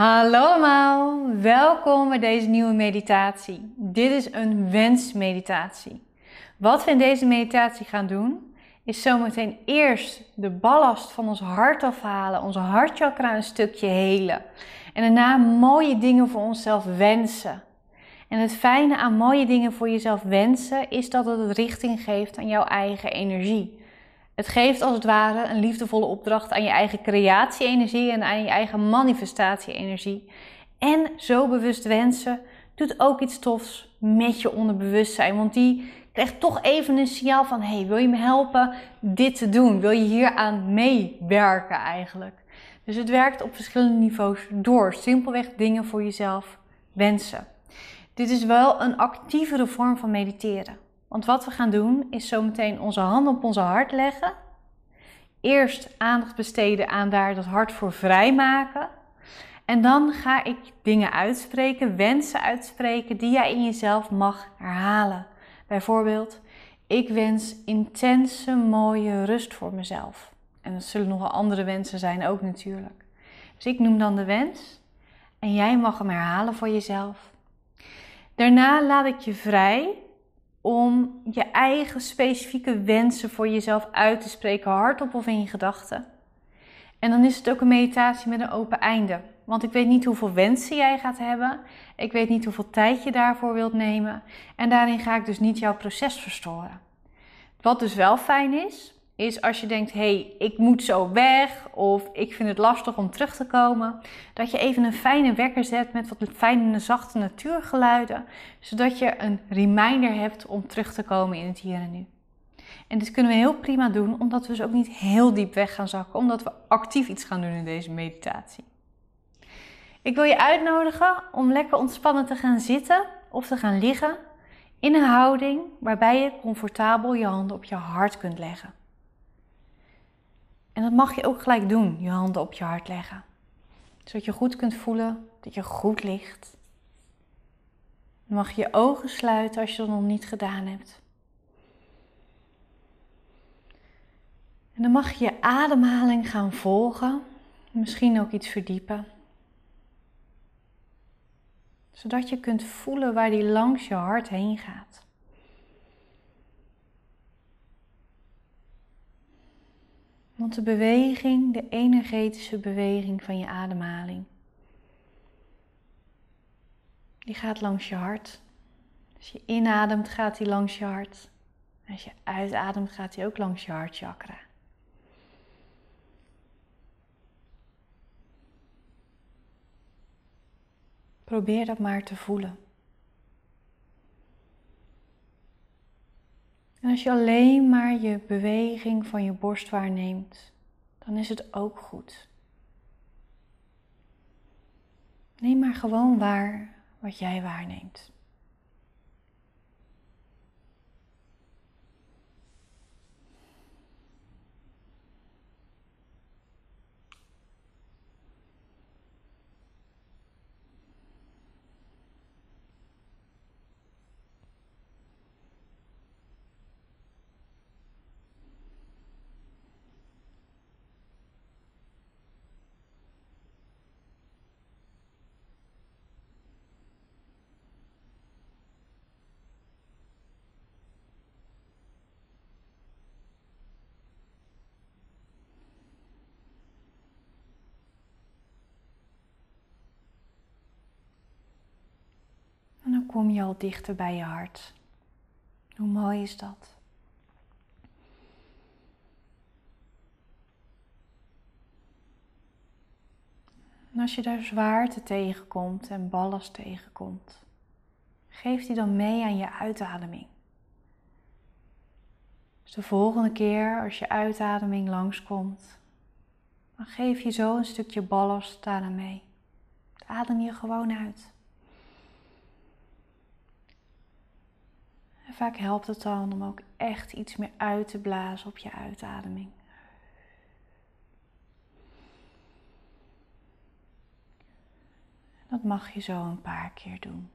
Hallo allemaal, welkom bij deze nieuwe meditatie. Dit is een wensmeditatie. Wat we in deze meditatie gaan doen, is zometeen eerst de ballast van ons hart afhalen, onze hartchakra een stukje helen. En daarna mooie dingen voor onszelf wensen. En het fijne aan mooie dingen voor jezelf wensen is dat het richting geeft aan jouw eigen energie. Het geeft als het ware een liefdevolle opdracht aan je eigen creatie-energie en aan je eigen manifestatie-energie. En zo bewust wensen doet ook iets tofs met je onderbewustzijn. Want die krijgt toch even een signaal van: hey, wil je me helpen dit te doen? Wil je hier aan meewerken eigenlijk? Dus het werkt op verschillende niveaus door. Simpelweg dingen voor jezelf wensen. Dit is wel een actievere vorm van mediteren. Want wat we gaan doen is zometeen onze handen op onze hart leggen. Eerst aandacht besteden aan daar dat hart voor vrijmaken. En dan ga ik dingen uitspreken, wensen uitspreken die jij in jezelf mag herhalen. Bijvoorbeeld, ik wens intense, mooie rust voor mezelf. En dat zullen nog wel andere wensen zijn ook natuurlijk. Dus ik noem dan de wens en jij mag hem herhalen voor jezelf. Daarna laat ik je vrij om je eigen specifieke wensen voor jezelf uit te spreken, hardop of in je gedachten. En dan is het ook een meditatie met een open einde. Want ik weet niet hoeveel wensen jij gaat hebben. Ik weet niet hoeveel tijd je daarvoor wilt nemen. En daarin ga ik dus niet jouw proces verstoren. Wat dus wel fijn is, is als je denkt: hey, ik moet zo weg of ik vind het lastig om terug te komen, dat je even een fijne wekker zet met wat fijne, zachte natuurgeluiden, zodat je een reminder hebt om terug te komen in het hier en nu. En dit kunnen we heel prima doen, omdat we dus ook niet heel diep weg gaan zakken, omdat we actief iets gaan doen in deze meditatie. Ik wil je uitnodigen om lekker ontspannen te gaan zitten of te gaan liggen in een houding waarbij je comfortabel je handen op je hart kunt leggen. En dat mag je ook gelijk doen, je handen op je hart leggen. Zodat je goed kunt voelen dat je goed ligt. Dan mag je je ogen sluiten als je dat nog niet gedaan hebt. En dan mag je je ademhaling gaan volgen. Misschien ook iets verdiepen. Zodat je kunt voelen waar die langs je hart heen gaat. Want de beweging, de energetische beweging van je ademhaling, die gaat langs je hart. Als je inademt, gaat die langs je hart. Als je uitademt, gaat die ook langs je hartchakra. Probeer dat maar te voelen. En als je alleen maar je beweging van je borst waarneemt, dan is het ook goed. Neem maar gewoon waar wat jij waarneemt. Kom je al dichter bij je hart. Hoe mooi is dat? En als je daar zwaarte tegenkomt en ballast tegenkomt, geef die dan mee aan je uitademing. Dus de volgende keer als je uitademing langskomt, dan geef je zo een stukje ballast daaraan mee. Adem je gewoon uit. En vaak helpt het dan om ook echt iets meer uit te blazen op je uitademing. Dat mag je zo een paar keer doen.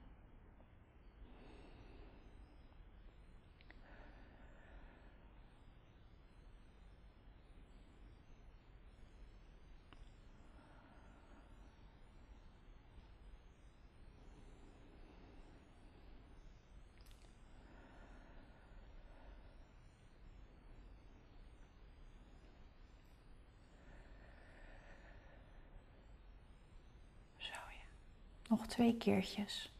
Nog twee keertjes.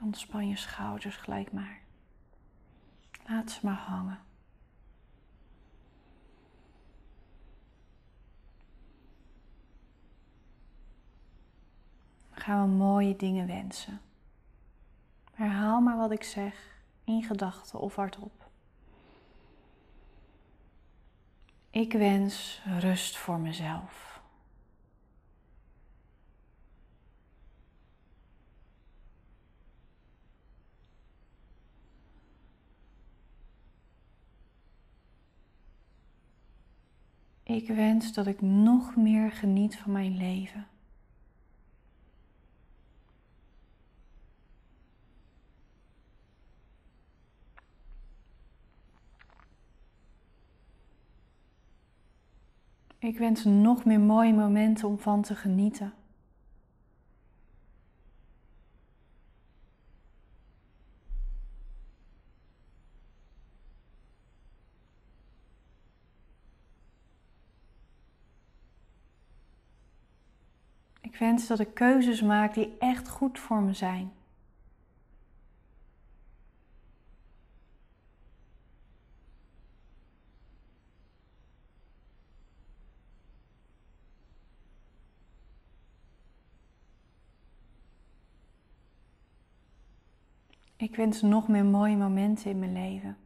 Ontspan je schouders gelijk maar. Laat ze maar hangen. Gaan we mooie dingen wensen. Herhaal maar wat ik zeg in gedachten of hardop. Ik wens rust voor mezelf. Ik wens dat ik nog meer geniet van mijn leven. Ik wens nog meer mooie momenten om van te genieten. Ik wens dat ik keuzes maak die echt goed voor me zijn. Ik wens nog meer mooie momenten in mijn leven.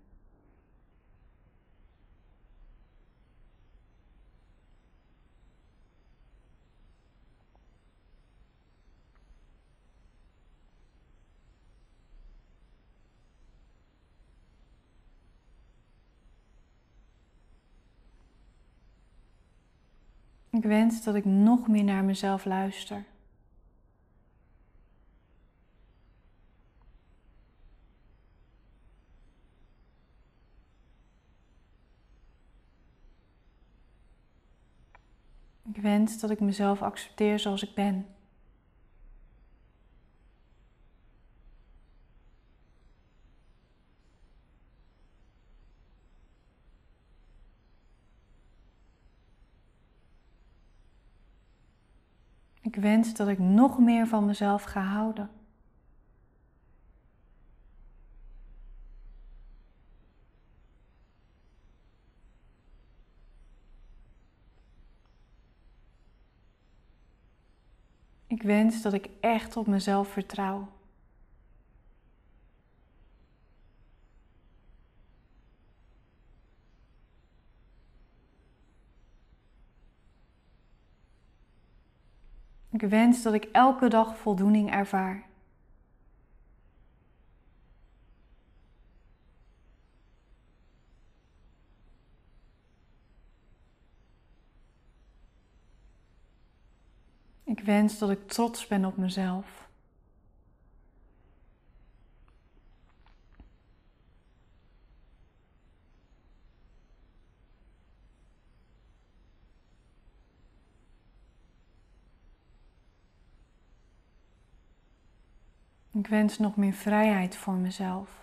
Ik wens dat ik nog meer naar mezelf luister. Wens dat ik mezelf accepteer zoals ik ben. Ik wens dat ik nog meer van mezelf ga houden. Ik wens dat ik echt op mezelf vertrouw. Ik wens dat ik elke dag voldoening ervaar. Wens dat ik trots ben op mezelf. Ik wens nog meer vrijheid voor mezelf.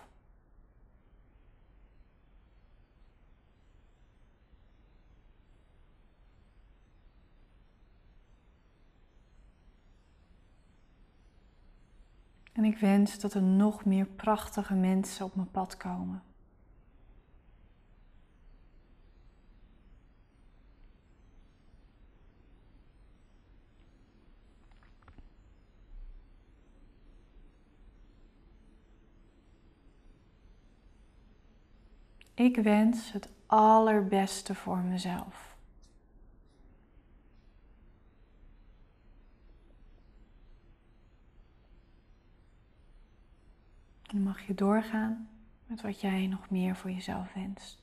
En ik wens dat er nog meer prachtige mensen op mijn pad komen. Ik wens het allerbeste voor mezelf. Dan mag je doorgaan met wat jij nog meer voor jezelf wenst.